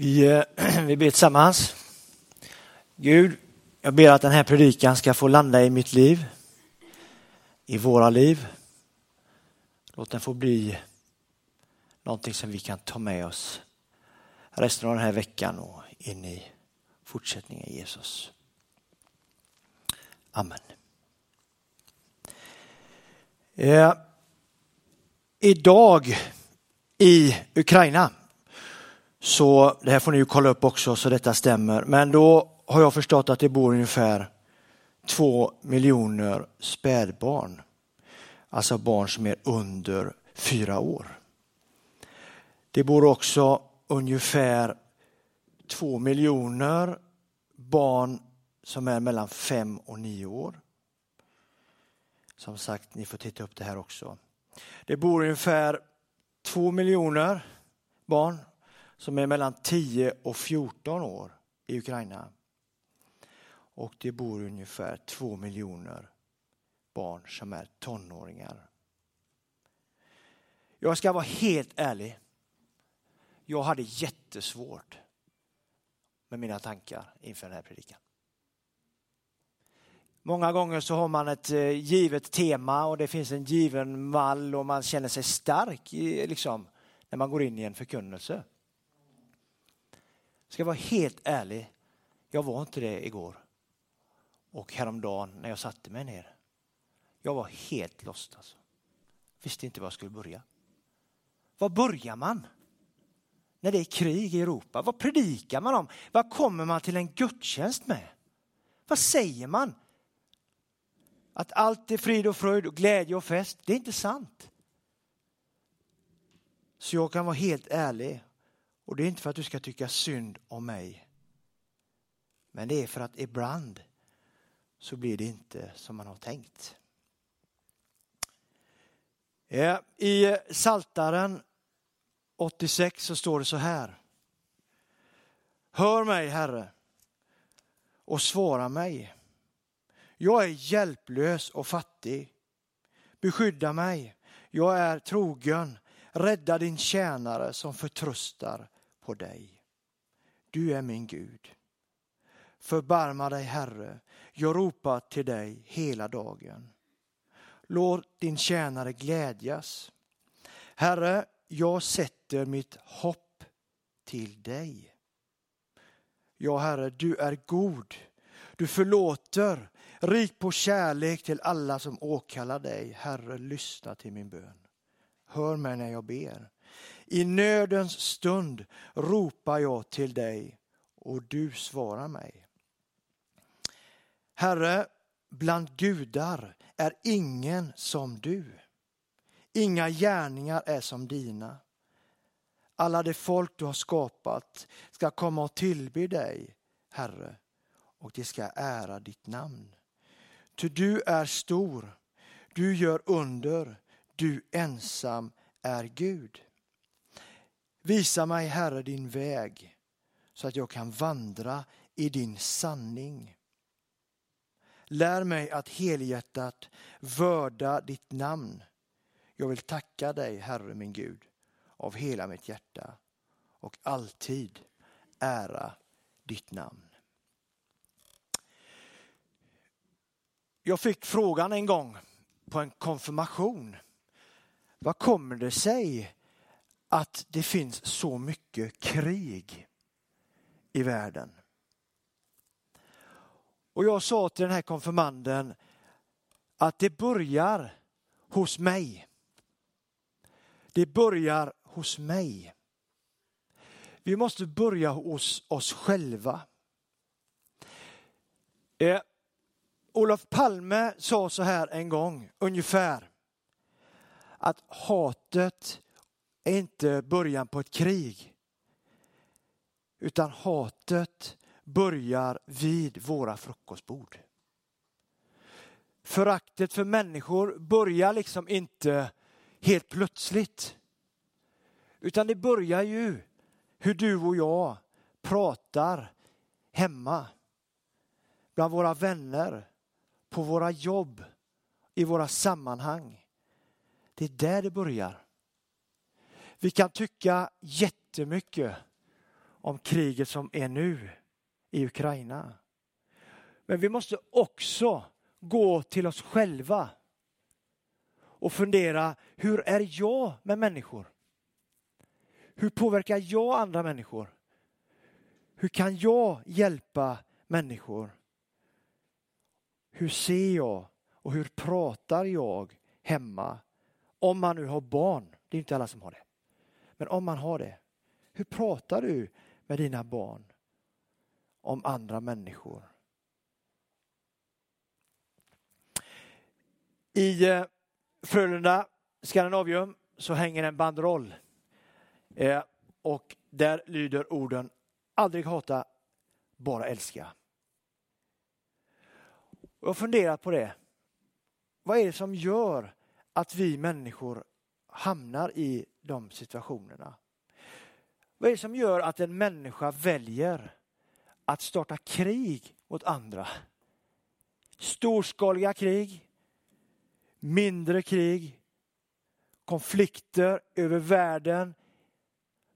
Vi, eh, vi ber tillsammans. Gud, jag ber att den här predikan ska få landa i mitt liv, i våra liv. Låt den få bli någonting som vi kan ta med oss resten av den här veckan och in i fortsättningen Jesus. Amen. Eh, idag i Ukraina så det här får ni ju kolla upp också så detta stämmer. Men då har jag förstått att det bor ungefär två miljoner spädbarn. Alltså barn som är under fyra år. Det bor också ungefär två miljoner barn som är mellan fem och nio år. Som sagt, ni får titta upp det här också. Det bor ungefär två miljoner barn som är mellan 10 och 14 år i Ukraina. Och det bor ungefär två miljoner barn som är tonåringar. Jag ska vara helt ärlig. Jag hade jättesvårt med mina tankar inför den här predikan. Många gånger så har man ett eh, givet tema och det finns en given mall och man känner sig stark liksom, när man går in i en förkunnelse. Ska jag vara helt ärlig, jag var inte det igår. Och häromdagen när jag satte mig ner. Jag var helt lost alltså. Visste inte var jag skulle börja. Var börjar man? När det är krig i Europa, vad predikar man om? Vad kommer man till en gudstjänst med? Vad säger man? Att allt är frid och fröjd och glädje och fest. Det är inte sant. Så jag kan vara helt ärlig och det är inte för att du ska tycka synd om mig. Men det är för att ibland så blir det inte som man har tänkt. I Saltaren 86 så står det så här. Hör mig Herre och svara mig. Jag är hjälplös och fattig. Beskydda mig. Jag är trogen. Rädda din tjänare som förtröstar på dig. Du är min Gud. Förbarma dig Herre, jag ropar till dig hela dagen. Låt din tjänare glädjas. Herre, jag sätter mitt hopp till dig. Ja, Herre, du är god. Du förlåter, rik på kärlek till alla som åkallar dig. Herre, lyssna till min bön. Hör mig när jag ber. I nödens stund ropar jag till dig och du svarar mig. Herre, bland gudar är ingen som du. Inga gärningar är som dina. Alla de folk du har skapat ska komma och tillbe dig, Herre, och de ska ära ditt namn. Ty du är stor, du gör under, du ensam är Gud. Visa mig, Herre, din väg så att jag kan vandra i din sanning. Lär mig att helhjärtat vörda ditt namn. Jag vill tacka dig, Herre min Gud, av hela mitt hjärta och alltid ära ditt namn. Jag fick frågan en gång på en konfirmation. Vad kommer det sig att det finns så mycket krig i världen. Och jag sa till den här konfirmanden att det börjar hos mig. Det börjar hos mig. Vi måste börja hos oss själva. Eh, Olof Palme sa så här en gång, ungefär, att hatet är inte början på ett krig. Utan hatet börjar vid våra frukostbord. Föraktet för människor börjar liksom inte helt plötsligt. Utan det börjar ju hur du och jag pratar hemma, bland våra vänner, på våra jobb, i våra sammanhang. Det är där det börjar. Vi kan tycka jättemycket om kriget som är nu i Ukraina. Men vi måste också gå till oss själva och fundera, hur är jag med människor? Hur påverkar jag andra människor? Hur kan jag hjälpa människor? Hur ser jag och hur pratar jag hemma? Om man nu har barn, det är inte alla som har det. Men om man har det, hur pratar du med dina barn om andra människor? I eh, Frölunda Skandinavium så hänger en banderoll eh, och där lyder orden aldrig hata, bara älska. Jag har funderat på det. Vad är det som gör att vi människor hamnar i de situationerna? Vad är det som gör att en människa väljer att starta krig mot andra? Storskaliga krig, mindre krig, konflikter över världen,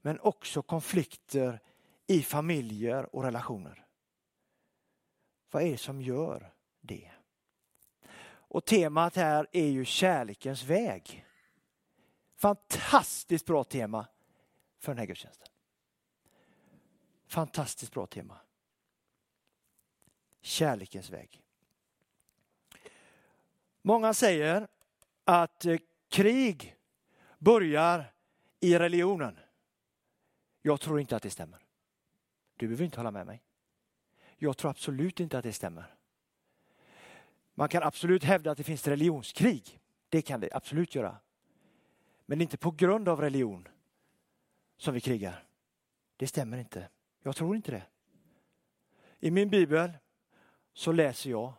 men också konflikter i familjer och relationer. Vad är det som gör det? Och temat här är ju kärlekens väg. Fantastiskt bra tema för den här gudstjänsten. Fantastiskt bra tema. Kärlekens väg. Många säger att eh, krig börjar i religionen. Jag tror inte att det stämmer. Du behöver inte hålla med mig. Jag tror absolut inte att det stämmer. Man kan absolut hävda att det finns religionskrig. Det kan vi absolut göra. Men inte på grund av religion som vi krigar. Det stämmer inte. Jag tror inte det. I min bibel så läser jag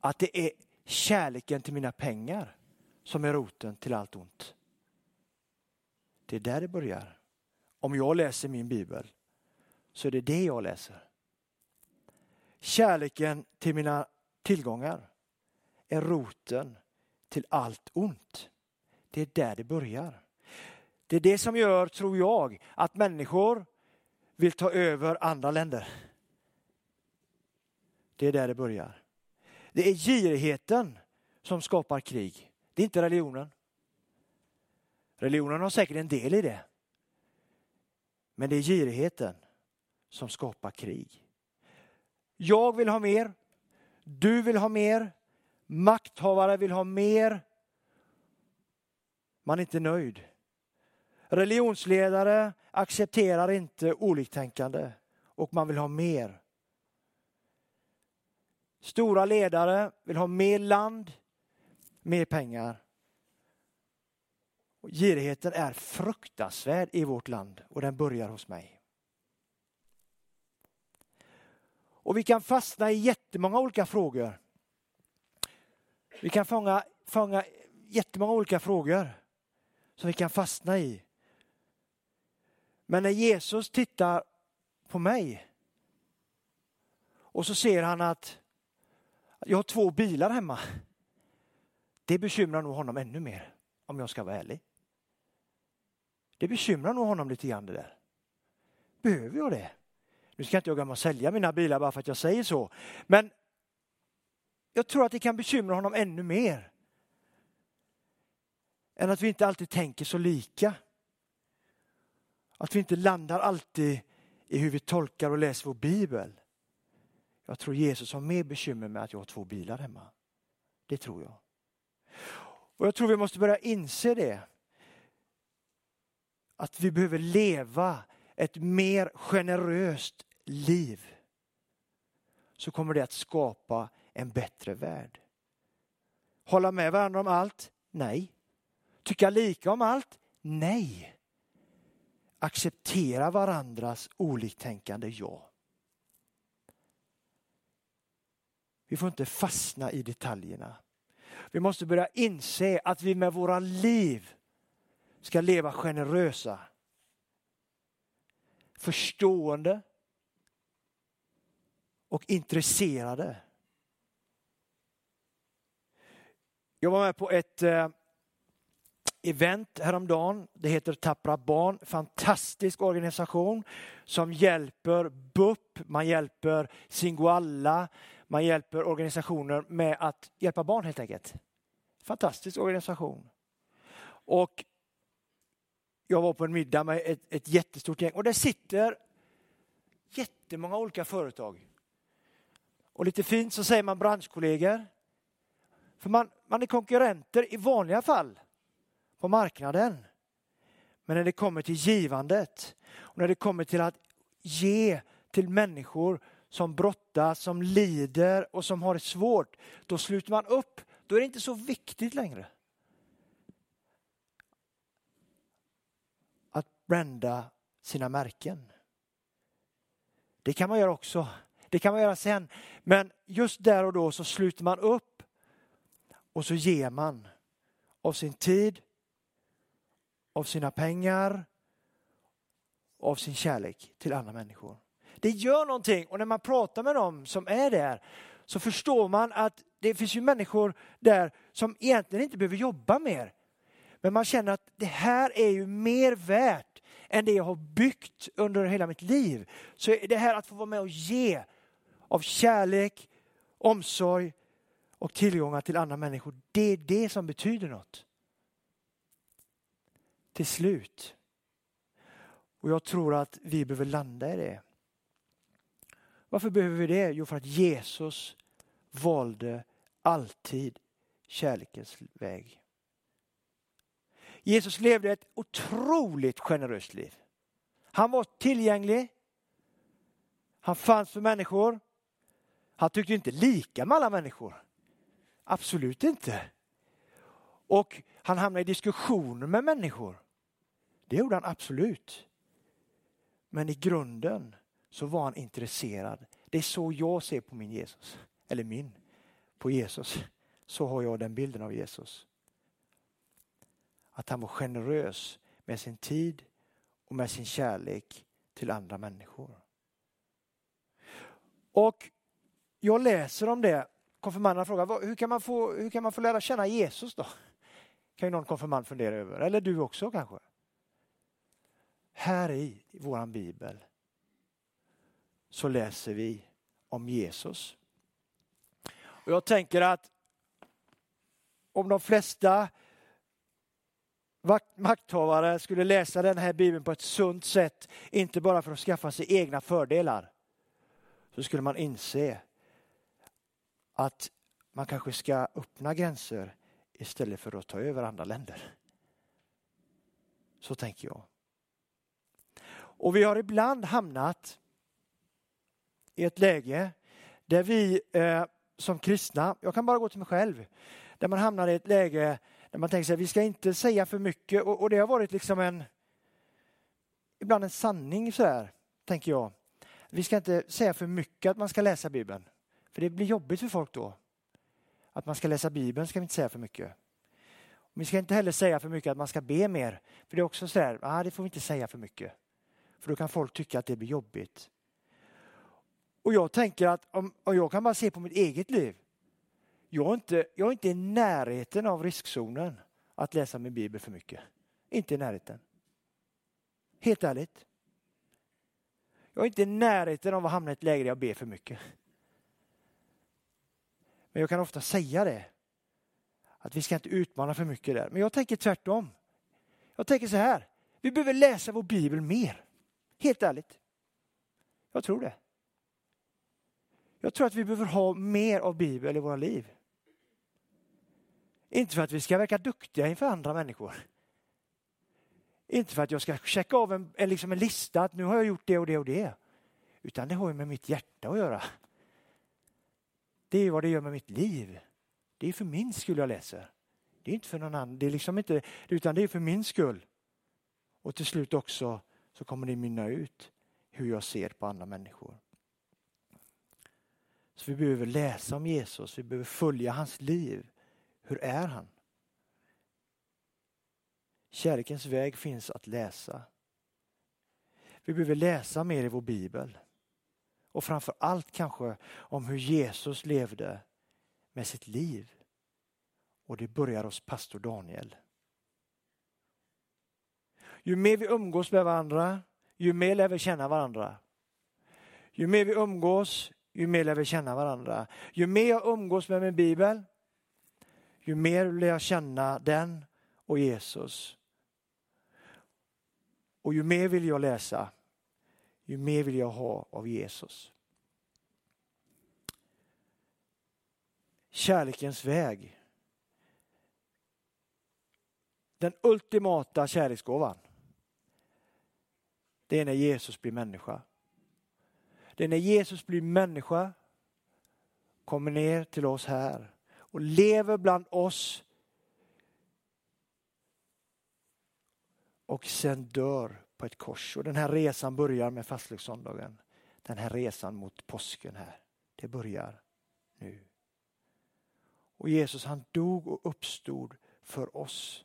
att det är kärleken till mina pengar som är roten till allt ont. Det är där det börjar. Om jag läser min bibel så är det det jag läser. Kärleken till mina tillgångar är roten till allt ont. Det är där det börjar. Det är det som gör, tror jag, att människor vill ta över andra länder. Det är där det börjar. Det är girigheten som skapar krig. Det är inte religionen. Religionen har säkert en del i det. Men det är girigheten som skapar krig. Jag vill ha mer. Du vill ha mer. Makthavare vill ha mer. Man är inte nöjd. Religionsledare accepterar inte oliktänkande och man vill ha mer. Stora ledare vill ha mer land, mer pengar. Och girigheten är fruktansvärd i vårt land och den börjar hos mig. Och vi kan fastna i jättemånga olika frågor. Vi kan fånga, fånga jättemånga olika frågor som vi kan fastna i. Men när Jesus tittar på mig och så ser han att jag har två bilar hemma. Det bekymrar nog honom ännu mer, om jag ska vara ärlig. Det bekymrar nog honom lite grann det där. Behöver jag det? Nu ska inte jag glömma sälja mina bilar bara för att jag säger så. Men jag tror att det kan bekymra honom ännu mer. Än att vi inte alltid tänker så lika. Att vi inte landar alltid i hur vi tolkar och läser vår bibel. Jag tror Jesus har mer bekymmer med att jag har två bilar hemma. Det tror jag. Och jag tror vi måste börja inse det. Att vi behöver leva ett mer generöst liv. Så kommer det att skapa en bättre värld. Hålla med varandra om allt? Nej. Tycka lika om allt? Nej. Acceptera varandras oliktänkande? Ja. Vi får inte fastna i detaljerna. Vi måste börja inse att vi med våra liv ska leva generösa, förstående och intresserade. Jag var med på ett, eh, event häromdagen. Det heter Tappra barn. Fantastisk organisation som hjälper BUP, man hjälper Singoalla, man hjälper organisationer med att hjälpa barn helt enkelt. Fantastisk organisation. Och jag var på en middag med ett, ett jättestort gäng och där sitter jättemånga olika företag. Och lite fint så säger man branschkollegor. För man, man är konkurrenter i vanliga fall på marknaden. Men när det kommer till givandet och när det kommer till att ge till människor som brottas, som lider och som har det svårt, då sluter man upp. Då är det inte så viktigt längre. Att brända sina märken. Det kan man göra också. Det kan man göra sen. Men just där och då så sluter man upp och så ger man av sin tid, av sina pengar, av sin kärlek till andra människor. Det gör någonting och när man pratar med dem som är där så förstår man att det finns ju människor där som egentligen inte behöver jobba mer. Men man känner att det här är ju mer värt än det jag har byggt under hela mitt liv. Så det här att få vara med och ge av kärlek, omsorg och tillgångar till andra människor, det är det som betyder något. Till slut. Och jag tror att vi behöver landa i det. Varför behöver vi det? Jo, för att Jesus valde alltid kärlekens väg. Jesus levde ett otroligt generöst liv. Han var tillgänglig. Han fanns för människor. Han tyckte inte lika med alla människor. Absolut inte. Och han hamnade i diskussioner med människor. Det gjorde han absolut. Men i grunden så var han intresserad. Det är så jag ser på min Jesus. Eller min, på Jesus. Så har jag den bilden av Jesus. Att han var generös med sin tid och med sin kärlek till andra människor. Och jag läser om det. Konfirmanderna frågar hur kan, man få, hur kan man få lära känna Jesus då? Kan ju någon konfirmand fundera över. Eller du också kanske. Här i, i bibel så läser vi om Jesus. Och jag tänker att om de flesta makthavare skulle läsa den här bibeln på ett sunt sätt, inte bara för att skaffa sig egna fördelar, så skulle man inse att man kanske ska öppna gränser istället för att ta över andra länder. Så tänker jag. Och vi har ibland hamnat i ett läge där vi eh, som kristna, jag kan bara gå till mig själv, där man hamnar i ett läge där man tänker sig vi ska inte säga för mycket och, och det har varit liksom en ibland en sanning så här, tänker jag. Vi ska inte säga för mycket att man ska läsa Bibeln. För det blir jobbigt för folk då. Att man ska läsa Bibeln ska vi inte säga för mycket. Vi ska inte heller säga för mycket att man ska be mer. För det är också så här, ah, det får vi inte säga för mycket. För då kan folk tycka att det blir jobbigt. Och jag tänker att om, om jag kan bara se på mitt eget liv. Jag är, inte, jag är inte i närheten av riskzonen att läsa min bibel för mycket. Inte i närheten. Helt ärligt. Jag är inte i närheten av att hamna i ett läge där jag ber för mycket. Men jag kan ofta säga det. Att vi ska inte utmana för mycket där. Men jag tänker tvärtom. Jag tänker så här. Vi behöver läsa vår bibel mer. Helt ärligt. Jag tror det. Jag tror att vi behöver ha mer av Bibeln i våra liv. Inte för att vi ska verka duktiga inför andra människor. Inte för att jag ska checka av en, liksom en lista att nu har jag gjort det och det och det. Utan det har ju med mitt hjärta att göra. Det är vad det gör med mitt liv. Det är för min skull jag läser. Det är inte för någon annan. Det är liksom inte, utan det är för min skull. Och till slut också så kommer det mynna ut hur jag ser på andra människor. Så vi behöver läsa om Jesus, vi behöver följa hans liv. Hur är han? Kärlekens väg finns att läsa. Vi behöver läsa mer i vår bibel. Och framför allt kanske om hur Jesus levde med sitt liv. Och det börjar hos pastor Daniel. Ju mer vi umgås med varandra, ju mer lär vi känna varandra. Ju mer vi umgås, ju mer lär vi känna varandra. Ju mer jag umgås med min bibel, ju mer lär jag känna den och Jesus. Och ju mer vill jag läsa, ju mer vill jag ha av Jesus. Kärlekens väg. Den ultimata kärleksgåvan. Det är när Jesus blir människa. Det är när Jesus blir människa, kommer ner till oss här och lever bland oss och sen dör på ett kors. Och den här resan börjar med fastlagssöndagen. Den här resan mot påsken här. Det börjar nu. Och Jesus han dog och uppstod för oss.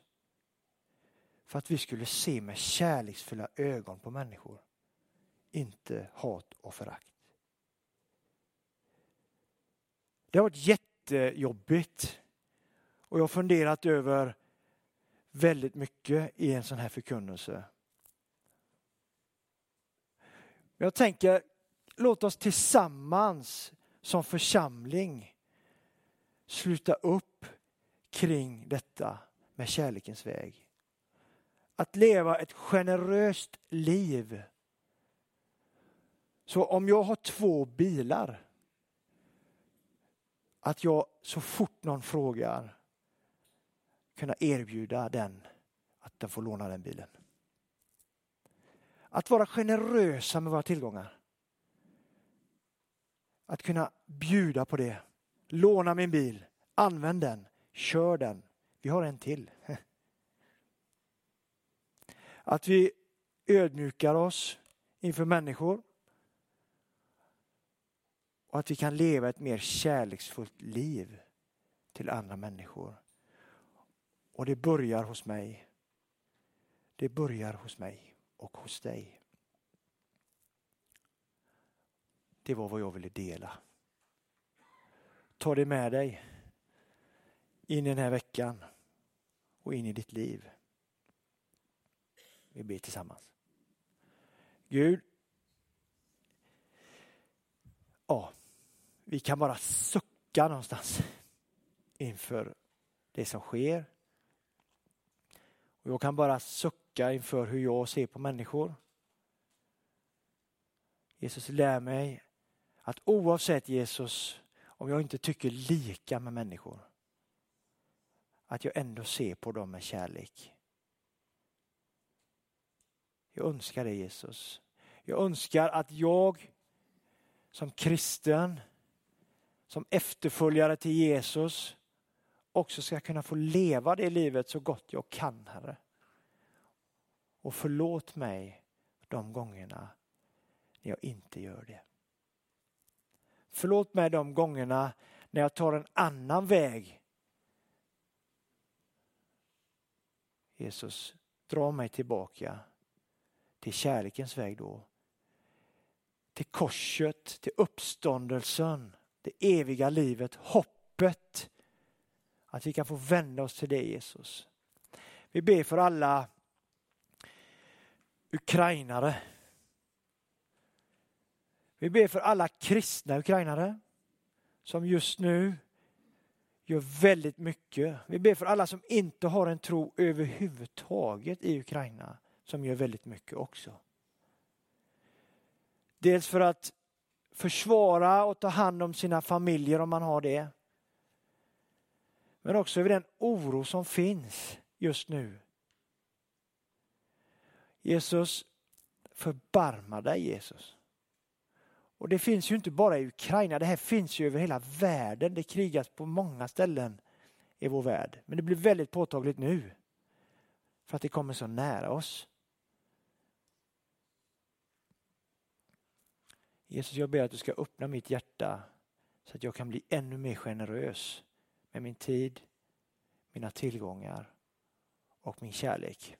För att vi skulle se med kärleksfulla ögon på människor. Inte hat och förakt. Det har varit jättejobbigt. Och jag har funderat över väldigt mycket i en sån här förkunnelse. Jag tänker, låt oss tillsammans som församling sluta upp kring detta med kärlekens väg. Att leva ett generöst liv. Så om jag har två bilar, att jag så fort någon frågar kunna erbjuda den att den får låna den bilen. Att vara generösa med våra tillgångar. Att kunna bjuda på det. Låna min bil, använd den, kör den. Vi har en till. Att vi ödmjukar oss inför människor. Och att vi kan leva ett mer kärleksfullt liv till andra människor. Och det börjar hos mig. Det börjar hos mig och hos dig. Det var vad jag ville dela. Ta det med dig in i den här veckan och in i ditt liv. Vi ber tillsammans. Gud, ja, vi kan bara sucka någonstans inför det som sker. Och jag kan bara sucka inför hur jag ser på människor. Jesus lär mig att oavsett Jesus, om jag inte tycker lika med människor, att jag ändå ser på dem med kärlek. Jag önskar det Jesus. Jag önskar att jag som kristen, som efterföljare till Jesus, också ska kunna få leva det livet så gott jag kan, Herre. Och förlåt mig de gångerna när jag inte gör det. Förlåt mig de gångerna när jag tar en annan väg. Jesus, dra mig tillbaka till kärlekens väg då. Till korset, till uppståndelsen, det eviga livet, hoppet att vi kan få vända oss till dig Jesus. Vi ber för alla ukrainare. Vi ber för alla kristna ukrainare som just nu gör väldigt mycket. Vi ber för alla som inte har en tro överhuvudtaget i Ukraina som gör väldigt mycket också. Dels för att försvara och ta hand om sina familjer om man har det. Men också över den oro som finns just nu. Jesus, förbarma dig Jesus. Och det finns ju inte bara i Ukraina, det här finns ju över hela världen. Det krigas på många ställen i vår värld. Men det blir väldigt påtagligt nu. För att det kommer så nära oss. Jesus, jag ber att du ska öppna mitt hjärta så att jag kan bli ännu mer generös med min tid, mina tillgångar och min kärlek.